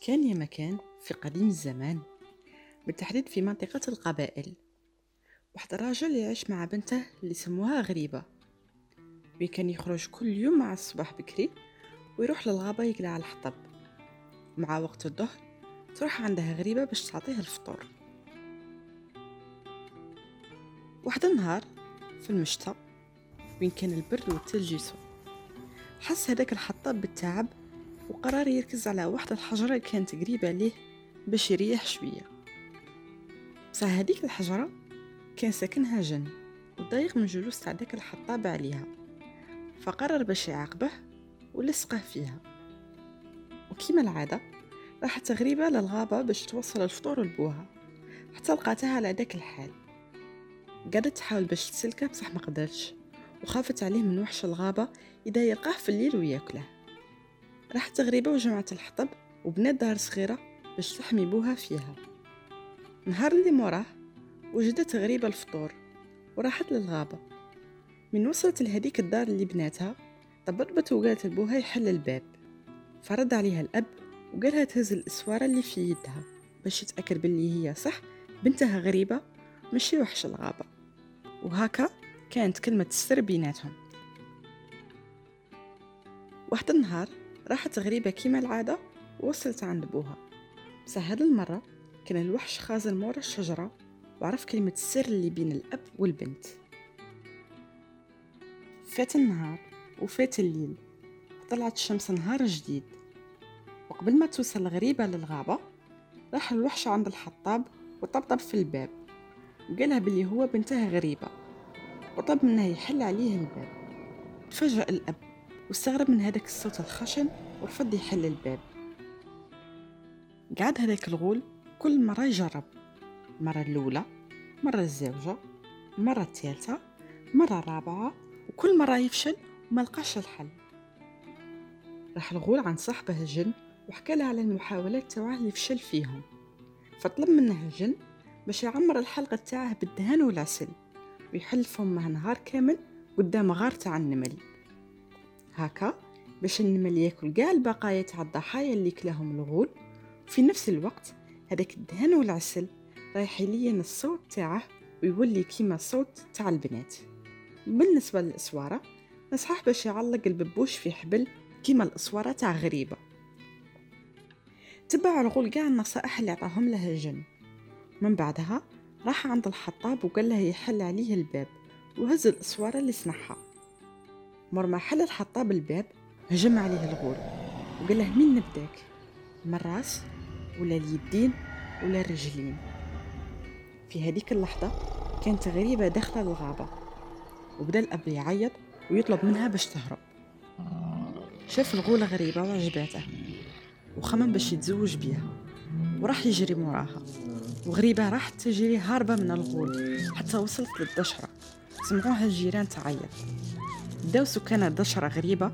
كان يا مكان في قديم الزمان بالتحديد في منطقة القبائل واحد الراجل يعيش مع بنته اللي سموها غريبة. وكان يخرج كل يوم مع الصباح بكري ويروح للغابة يقلع الحطب. مع وقت الظهر تروح عندها غريبة باش تعطيه الفطور. واحد النهار في المشتى وين كان البرد والثلج يسود حس هداك الحطاب بالتعب وقرر يركز على واحدة الحجرة كانت قريبة ليه باش يريح شوية. بصح هذيك الحجرة كان ساكنها جن وضايق من جلوس تاع داك الحطاب عليها فقرر باش يعاقبه ولصقه فيها. وكيما العادة راحت غريبة للغابة باش توصل الفطور لبوها حتى لقاتها على داك الحال. قعدت تحاول باش تسلكه بصح ما قدرتش وخافت عليه من وحش الغابة إذا يلقاه في الليل وياكله. راحت غريبة وجمعت الحطب وبنات دار صغيرة باش تحمي بوها فيها. نهار اللي موراه وجدت غريبة الفطور وراحت للغابة. من وصلت لهديك الدار اللي بناتها طبطبت وقالت لبوها يحل الباب. فرد عليها الأب وقالها تهز الإسوارة اللي في يدها باش يتأكد باللي هي صح بنتها غريبة مشي وحش الغابة. وهكا كانت كلمة السر بيناتهم. واحد النهار راحت غريبة كيما العادة ووصلت عند بوها بس هاد المرة كان الوحش خازن مورا الشجرة وعرف كلمة السر اللي بين الأب والبنت. فات النهار وفات الليل وطلعت الشمس نهار جديد. وقبل ما توصل غريبة للغابة راح الوحش عند الحطاب وطبطب في الباب. وقالها باللي هو بنتها غريبة وطلب منها يحل عليه الباب. تفاجأ الأب واستغرب من هذاك الصوت الخشن ورفض يحل الباب. قعد هذاك الغول كل مرة يجرب. المرة الأولى مرة الزوجة مرة الثالثة مرة الرابعة وكل مرة يفشل وما لقاش الحل. راح الغول عند صاحبه الجن وحكى له على المحاولات تاعه اللي فشل فيهم. فطلب منه الجن باش يعمر الحلقة تاعه بالدهان والعسل ويحل فمه نهار كامل قدام غار تاع النمل. هكا باش النمل ياكل قاع البقايا تاع الضحايا اللي كلاهم الغول. في نفس الوقت هذاك الدهن والعسل رايح يلين الصوت تاعه ويولي كيما الصوت تاع البنات. بالنسبة للإسوارة نصحح باش يعلق الببوش في حبل كيما الإسوارة تاع غريبة. تبع الغول قاع النصائح اللي عطاهم له الجن. من بعدها راح عند الحطاب وقال له يحل عليه الباب وهز الإسوارة اللي صنعها. مر ما حل الحطاب الباب هجم عليه الغول وقال له مين نبداك؟ من الراس ولا اليدين ولا الرجلين. في هذيك اللحظة كانت غريبة داخلة الغابة وبدا الأب يعيط ويطلب منها باش تهرب. شاف الغولة غريبة وعجباته وخمم باش يتزوج بيها وراح يجري موراها. وغريبة راحت تجري هاربة من الغول حتى وصلت للدشرة. سمعوها الجيران تعيط. بداو سكان الدشرة غريبة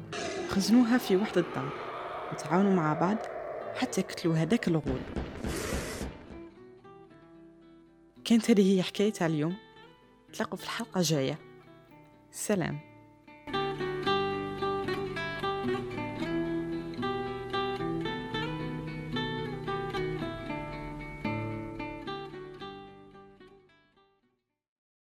خزنوها في وحدة الدار وتعاونوا مع بعض حتى قتلوا هذاك الغول. كانت هذه هي حكاية اليوم. نتلاقوا في الحلقة الجاية. سلام.